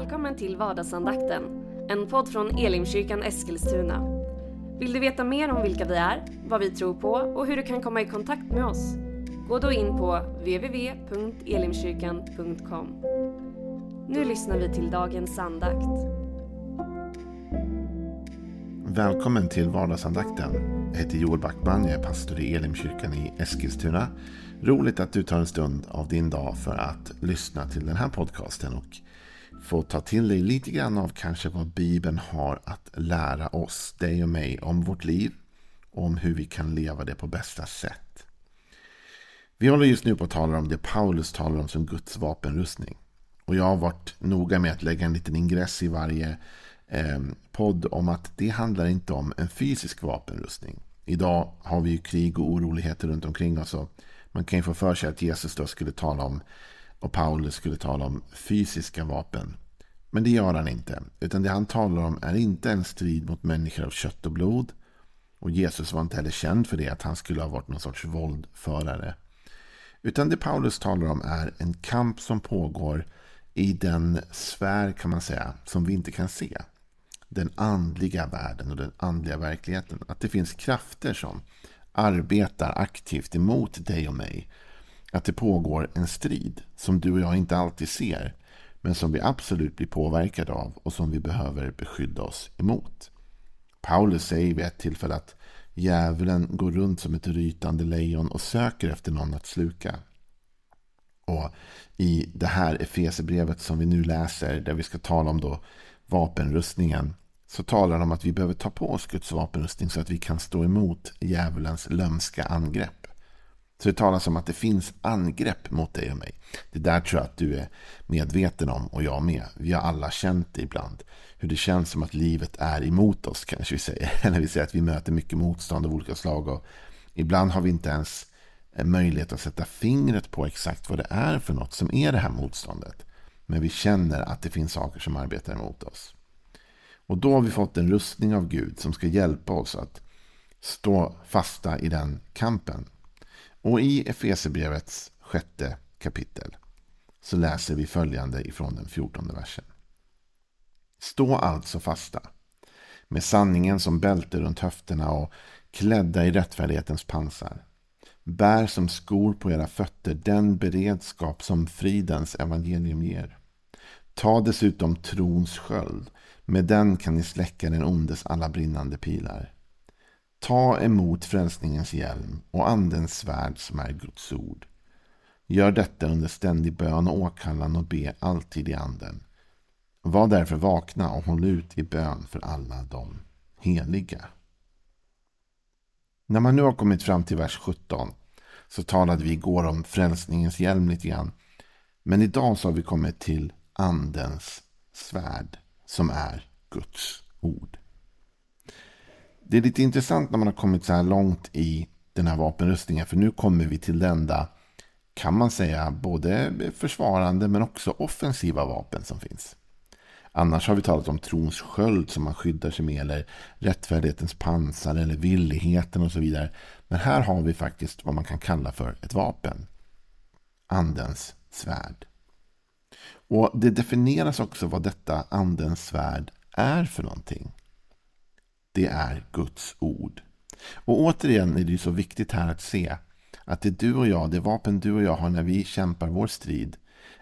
Välkommen till vardagsandakten, en podd från Elimkyrkan Eskilstuna. Vill du veta mer om vilka vi är, vad vi tror på och hur du kan komma i kontakt med oss? Gå då in på www.elimkyrkan.com. Nu lyssnar vi till dagens andakt. Välkommen till vardagsandakten. Jag heter Joel Backman, jag är pastor i Elimkyrkan i Eskilstuna. Roligt att du tar en stund av din dag för att lyssna till den här podcasten och få ta till dig lite grann av kanske vad Bibeln har att lära oss, dig och mig, om vårt liv och om hur vi kan leva det på bästa sätt. Vi håller just nu på att tala om det Paulus talar om som Guds vapenrustning. Och jag har varit noga med att lägga en liten ingress i varje eh, podd om att det handlar inte om en fysisk vapenrustning. Idag har vi ju krig och oroligheter runt omkring oss. Och man kan ju få för sig att Jesus då skulle tala om och Paulus skulle tala om fysiska vapen. Men det gör han inte. Utan det han talar om är inte en strid mot människor av kött och blod. Och Jesus var inte heller känd för det, att han skulle ha varit någon sorts våldförare. Utan det Paulus talar om är en kamp som pågår i den sfär, kan man säga, som vi inte kan se. Den andliga världen och den andliga verkligheten. Att det finns krafter som arbetar aktivt emot dig och mig. Att det pågår en strid som du och jag inte alltid ser. Men som vi absolut blir påverkade av och som vi behöver beskydda oss emot. Paulus säger vid ett tillfälle att djävulen går runt som ett rytande lejon och söker efter någon att sluka. Och i det här Efesebrevet som vi nu läser, där vi ska tala om då vapenrustningen, så talar de om att vi behöver ta på oss Guds vapenrustning så att vi kan stå emot djävulens lömska angrepp. Så det talas om att det finns angrepp mot dig och mig. Det där tror jag att du är medveten om och jag med. Vi har alla känt det ibland. Hur det känns som att livet är emot oss kanske vi säger. Eller vi säger att vi möter mycket motstånd av olika slag. Och ibland har vi inte ens eh, möjlighet att sätta fingret på exakt vad det är för något som är det här motståndet. Men vi känner att det finns saker som arbetar emot oss. Och då har vi fått en rustning av Gud som ska hjälpa oss att stå fasta i den kampen. Och i Efeserbrevets sjätte kapitel så läser vi följande ifrån den fjortonde versen. Stå alltså fasta med sanningen som bälte runt höfterna och klädda i rättfärdighetens pansar. Bär som skor på era fötter den beredskap som fridens evangelium ger. Ta dessutom trons sköld med den kan ni släcka den ondes alla brinnande pilar. Ta emot frälsningens hjälm och andens svärd som är Guds ord. Gör detta under ständig bön och åkallan och be alltid i anden. Var därför vakna och håll ut i bön för alla de heliga. När man nu har kommit fram till vers 17 så talade vi igår om frälsningens hjälm lite grann. Men idag så har vi kommit till andens svärd som är Guds ord. Det är lite intressant när man har kommit så här långt i den här vapenrustningen. För nu kommer vi till den enda, kan man säga, både försvarande men också offensiva vapen som finns. Annars har vi talat om trons sköld som man skyddar sig med. Eller rättfärdighetens pansar eller villigheten och så vidare. Men här har vi faktiskt vad man kan kalla för ett vapen. Andens svärd. Och det definieras också vad detta andens svärd är för någonting. Det är Guds ord. Och återigen är det ju så viktigt här att se att det du och jag, det vapen du och jag har när vi kämpar vår strid,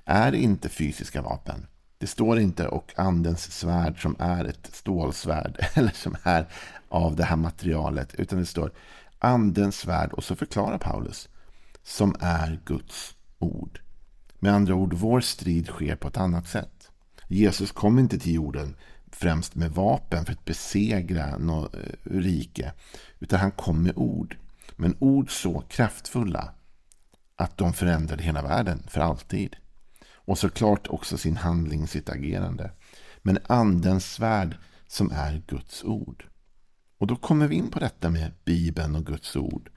är inte fysiska vapen. Det står inte och andens svärd som är ett stålsvärd eller som är av det här materialet. Utan det står andens svärd och så förklarar Paulus som är Guds ord. Med andra ord, vår strid sker på ett annat sätt. Jesus kom inte till jorden främst med vapen för att besegra något eh, rike. Utan han kom med ord. Men ord så kraftfulla att de förändrade hela världen för alltid. Och såklart också sin handling, sitt agerande. Men andens svärd som är Guds ord. Och då kommer vi in på detta med Bibeln och Guds ord.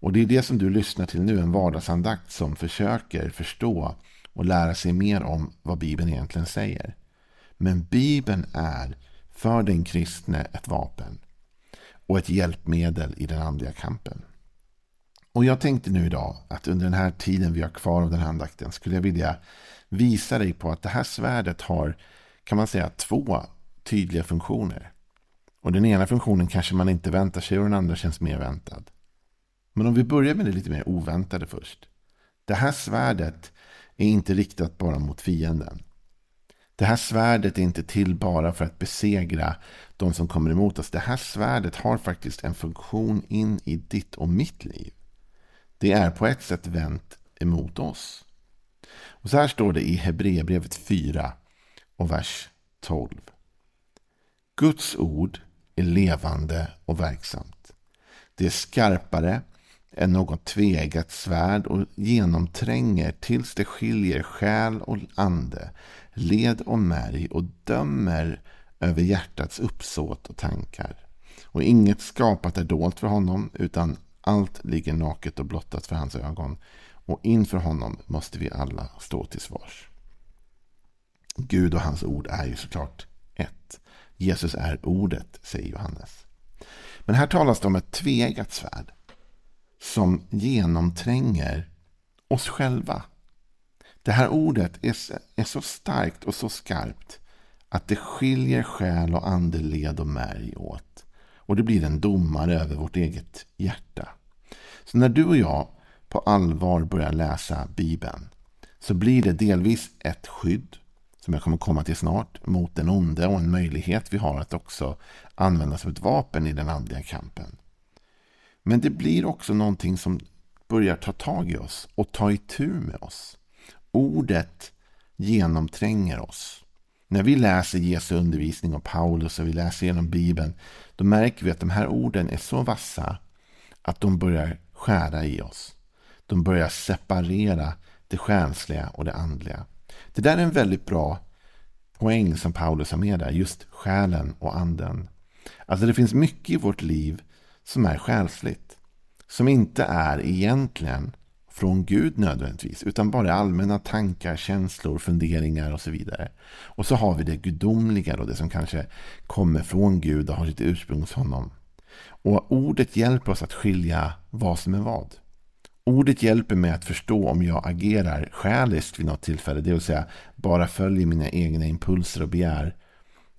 Och det är det som du lyssnar till nu, en vardagsandakt som försöker förstå och lära sig mer om vad Bibeln egentligen säger. Men Bibeln är för den kristne ett vapen och ett hjälpmedel i den andliga kampen. Och jag tänkte nu idag att under den här tiden vi har kvar av den här andakten skulle jag vilja visa dig på att det här svärdet har kan man säga två tydliga funktioner. Och den ena funktionen kanske man inte väntar sig och den andra känns mer väntad. Men om vi börjar med det lite mer oväntade först. Det här svärdet är inte riktat bara mot fienden. Det här svärdet är inte till bara för att besegra de som kommer emot oss. Det här svärdet har faktiskt en funktion in i ditt och mitt liv. Det är på ett sätt vänt emot oss. Och så här står det i Hebreerbrevet 4 och vers 12. Guds ord är levande och verksamt. Det är skarpare än något tvegat svärd och genomtränger tills det skiljer själ och ande, led och märg och dömer över hjärtats uppsåt och tankar. Och inget skapat är dolt för honom, utan allt ligger naket och blottat för hans ögon. Och inför honom måste vi alla stå till svars. Gud och hans ord är ju såklart ett. Jesus är ordet, säger Johannes. Men här talas det om ett tvegat svärd som genomtränger oss själva. Det här ordet är, är så starkt och så skarpt att det skiljer själ och ande, led och märg åt. Och det blir en domare över vårt eget hjärta. Så när du och jag på allvar börjar läsa Bibeln så blir det delvis ett skydd som jag kommer komma till snart, mot den onde och en möjlighet vi har att också använda som ett vapen i den andliga kampen. Men det blir också någonting som börjar ta tag i oss och ta itu med oss. Ordet genomtränger oss. När vi läser Jesu undervisning och Paulus och vi läser genom Bibeln, då märker vi att de här orden är så vassa att de börjar skära i oss. De börjar separera det själsliga och det andliga. Det där är en väldigt bra poäng som Paulus har med där, just själen och anden. Alltså det finns mycket i vårt liv som är själsligt. Som inte är egentligen från Gud nödvändigtvis, utan bara allmänna tankar, känslor, funderingar och så vidare. Och så har vi det gudomliga, då, det som kanske kommer från Gud och har sitt ursprung hos honom. Och ordet hjälper oss att skilja vad som är vad. Ordet hjälper mig att förstå om jag agerar själiskt vid något tillfälle, det vill säga bara följer mina egna impulser och begär,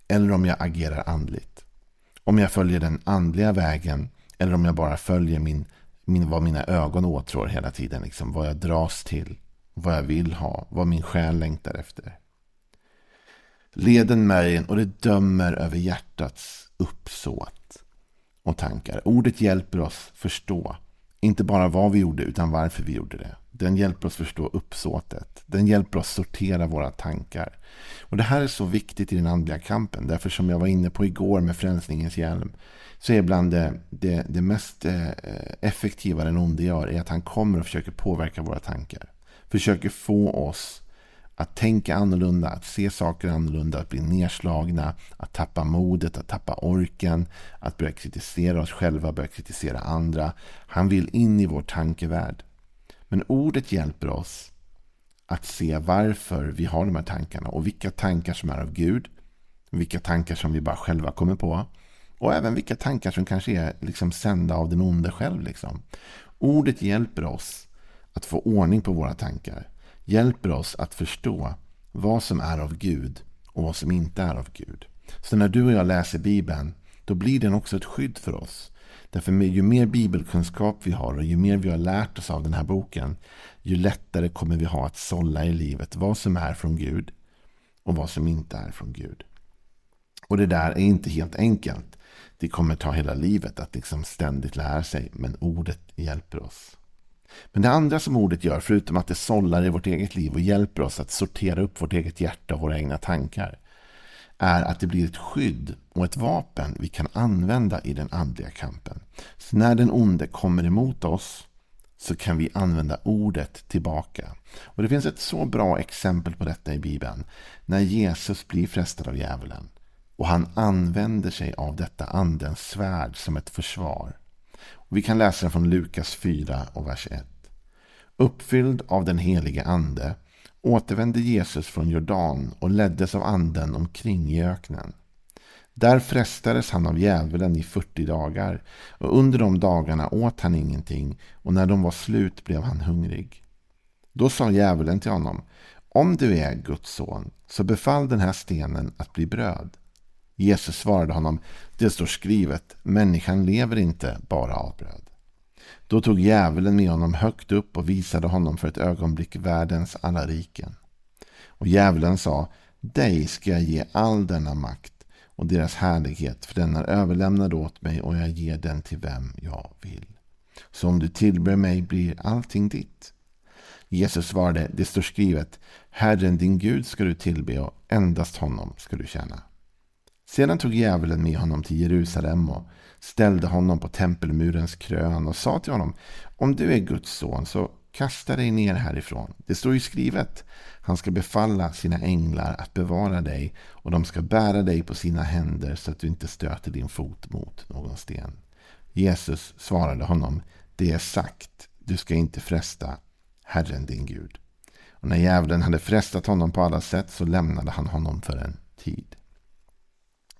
eller om jag agerar andligt. Om jag följer den andliga vägen eller om jag bara följer min, min, vad mina ögon åtrår hela tiden. Liksom, vad jag dras till, vad jag vill ha, vad min själ längtar efter. Leden märgen och det dömer över hjärtats uppsåt och tankar. Ordet hjälper oss förstå inte bara vad vi gjorde utan varför vi gjorde det. Den hjälper oss förstå uppsåtet. Den hjälper oss sortera våra tankar. Och Det här är så viktigt i den andliga kampen. Därför som jag var inne på igår med frälsningens hjälm. Så är bland det, det, det mest eh, effektiva den onde gör är att han kommer och försöker påverka våra tankar. Försöker få oss att tänka annorlunda, att se saker annorlunda, att bli nedslagna, att tappa modet, att tappa orken, att börja kritisera oss själva, börja kritisera andra. Han vill in i vår tankevärld. Men ordet hjälper oss att se varför vi har de här tankarna och vilka tankar som är av Gud, vilka tankar som vi bara själva kommer på och även vilka tankar som kanske är liksom sända av den onde själv. Liksom. Ordet hjälper oss att få ordning på våra tankar hjälper oss att förstå vad som är av Gud och vad som inte är av Gud. Så när du och jag läser Bibeln, då blir den också ett skydd för oss. Därför ju mer bibelkunskap vi har och ju mer vi har lärt oss av den här boken, ju lättare kommer vi ha att sålla i livet vad som är från Gud och vad som inte är från Gud. Och det där är inte helt enkelt. Det kommer ta hela livet att liksom ständigt lära sig, men ordet hjälper oss. Men det andra som ordet gör, förutom att det sållar i vårt eget liv och hjälper oss att sortera upp vårt eget hjärta och våra egna tankar, är att det blir ett skydd och ett vapen vi kan använda i den andliga kampen. Så när den onde kommer emot oss så kan vi använda ordet tillbaka. Och Det finns ett så bra exempel på detta i Bibeln. När Jesus blir frestad av djävulen och han använder sig av detta andens svärd som ett försvar. Vi kan läsa den från Lukas 4 och vers 1. Uppfylld av den helige ande återvände Jesus från Jordan och leddes av anden omkring i öknen. Där frestades han av djävulen i 40 dagar och under de dagarna åt han ingenting och när de var slut blev han hungrig. Då sa djävulen till honom Om du är Guds son, så befall den här stenen att bli bröd. Jesus svarade honom, det står skrivet, människan lever inte bara av bröd. Då tog djävulen med honom högt upp och visade honom för ett ögonblick världens alla riken. Och djävulen sa, dig ska jag ge all denna makt och deras härlighet, för den är överlämnad åt mig och jag ger den till vem jag vill. Så om du tillber mig blir allting ditt. Jesus svarade, det står skrivet, Herren din Gud ska du tillbe och endast honom ska du tjäna. Sedan tog djävulen med honom till Jerusalem och ställde honom på tempelmurens krön och sa till honom, om du är Guds son så kasta dig ner härifrån. Det står ju skrivet, han ska befalla sina änglar att bevara dig och de ska bära dig på sina händer så att du inte stöter din fot mot någon sten. Jesus svarade honom, det är sagt, du ska inte fresta Herren din Gud. Och när djävulen hade frestat honom på alla sätt så lämnade han honom för en tid.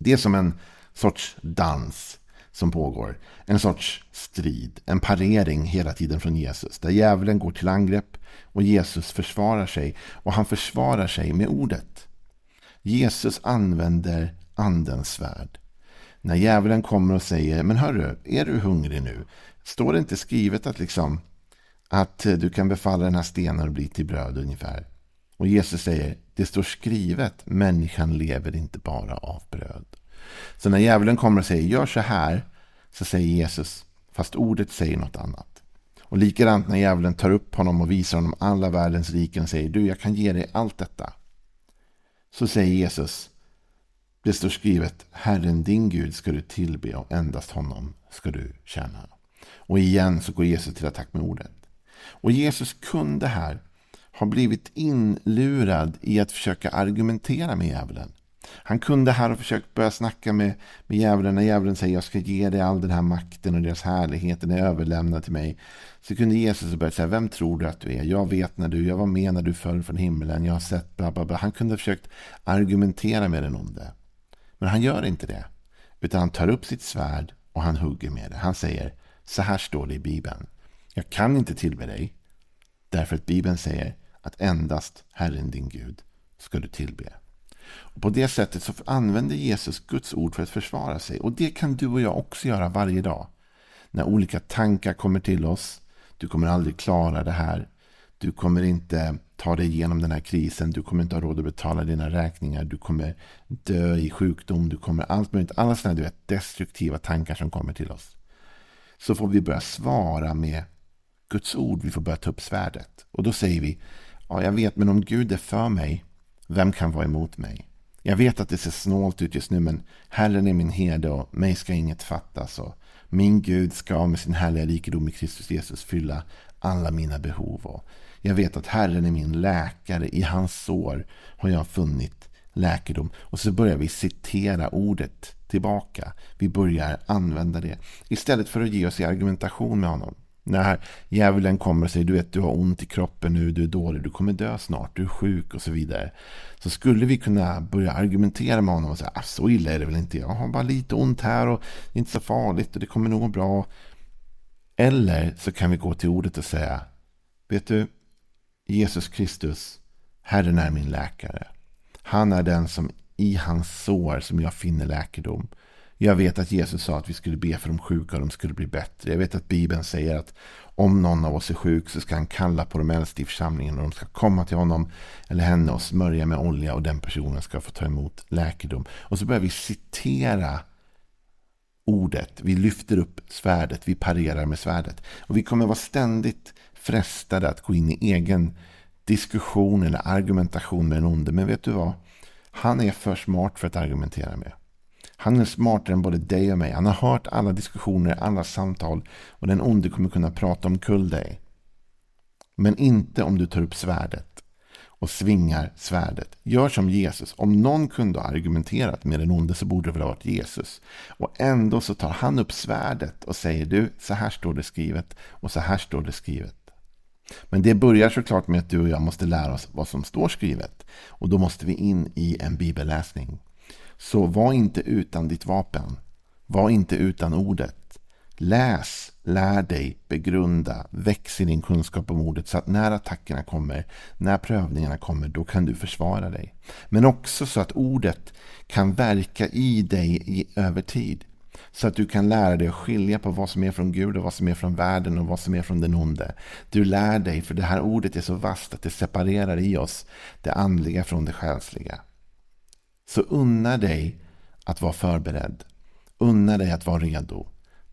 Det är som en sorts dans som pågår. En sorts strid, en parering hela tiden från Jesus. Där djävulen går till angrepp och Jesus försvarar sig. Och han försvarar sig med ordet. Jesus använder andens svärd. När djävulen kommer och säger, men hörru, är du hungrig nu? Står det inte skrivet att liksom att du kan befalla den här stenen att bli till bröd ungefär? Och Jesus säger, det står skrivet, människan lever inte bara av bröd. Så när djävulen kommer och säger, gör så här, så säger Jesus, fast ordet säger något annat. Och likadant när djävulen tar upp honom och visar honom alla världens riken och säger, du jag kan ge dig allt detta. Så säger Jesus, det står skrivet, Herren din Gud ska du tillbe och endast honom ska du tjäna. Och igen så går Jesus till attack med ordet. Och Jesus kunde här har blivit inlurad i att försöka argumentera med djävulen. Han kunde här ha försökt börja snacka med, med djävulen när djävulen säger jag ska ge dig all den här makten och deras härlighet, den är överlämnad till mig. Så kunde Jesus ha börjat säga, vem tror du att du är? Jag vet när du, jag var med när du föll från himlen, jag har sett bla bla bla. Han kunde ha försökt argumentera med den onde. Men han gör inte det. Utan han tar upp sitt svärd och han hugger med det. Han säger, så här står det i Bibeln. Jag kan inte tillbe dig. Därför att Bibeln säger att endast Herren din Gud ska du tillbe. Och på det sättet så använder Jesus Guds ord för att försvara sig. Och det kan du och jag också göra varje dag. När olika tankar kommer till oss. Du kommer aldrig klara det här. Du kommer inte ta dig igenom den här krisen. Du kommer inte ha råd att betala dina räkningar. Du kommer dö i sjukdom. Du kommer allt möjligt. Alla sådana du vet, destruktiva tankar som kommer till oss. Så får vi börja svara med Guds ord. Vi får börja ta upp svärdet. Och då säger vi, ja jag vet men om Gud är för mig, vem kan vara emot mig? Jag vet att det ser snålt ut just nu men Herren är min herde och mig ska inget fattas. Och min Gud ska med sin härliga rikedom i Kristus Jesus fylla alla mina behov. Och jag vet att Herren är min läkare. I hans sår har jag funnit läkedom. Och så börjar vi citera ordet tillbaka. Vi börjar använda det. Istället för att ge oss i argumentation med honom. När djävulen kommer och säger du vet du har ont i kroppen nu, du är dålig, du kommer dö snart, du är sjuk och så vidare. Så skulle vi kunna börja argumentera med honom och säga ah, så illa är det väl inte, jag har bara lite ont här och det är inte så farligt och det kommer nog gå bra. Eller så kan vi gå till ordet och säga vet du, Jesus Kristus, Herren är min läkare. Han är den som i hans sår som jag finner läkedom. Jag vet att Jesus sa att vi skulle be för de sjuka och de skulle bli bättre. Jag vet att Bibeln säger att om någon av oss är sjuk så ska han kalla på de äldste i församlingen och de ska komma till honom eller henne och smörja med olja och den personen ska få ta emot läkedom. Och så börjar vi citera ordet. Vi lyfter upp svärdet. Vi parerar med svärdet. Och vi kommer vara ständigt frestade att gå in i egen diskussion eller argumentation med den onde. Men vet du vad? Han är för smart för att argumentera med. Han är smartare än både dig och mig. Han har hört alla diskussioner, alla samtal. Och den onde kommer kunna prata omkull dig. Men inte om du tar upp svärdet och svingar svärdet. Gör som Jesus. Om någon kunde ha argumenterat med den onde så borde det väl ha varit Jesus. Och ändå så tar han upp svärdet och säger du, så här står det skrivet och så här står det skrivet. Men det börjar såklart med att du och jag måste lära oss vad som står skrivet. Och då måste vi in i en bibelläsning. Så var inte utan ditt vapen. Var inte utan ordet. Läs lär dig, begrunda, väx i din kunskap om ordet så att när attackerna kommer, när prövningarna kommer, då kan du försvara dig. Men också så att ordet kan verka i dig i, över tid. Så att du kan lära dig att skilja på vad som är från Gud och vad som är från världen och vad som är från den onde. Du lär dig, för det här ordet är så vasst att det separerar i oss det andliga från det själsliga. Så unna dig att vara förberedd. Unna dig att vara redo.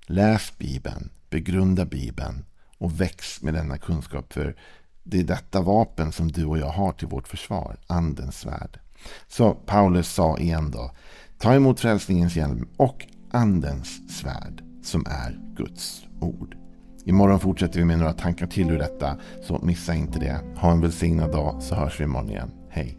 Läs Bibeln, begrunda Bibeln och väx med denna kunskap. För det är detta vapen som du och jag har till vårt försvar, Andens svärd. Så Paulus sa igen då, ta emot frälsningens hjälm och Andens svärd som är Guds ord. Imorgon fortsätter vi med några tankar till ur detta, så missa inte det. Ha en välsignad dag så hörs vi imorgon igen. Hej!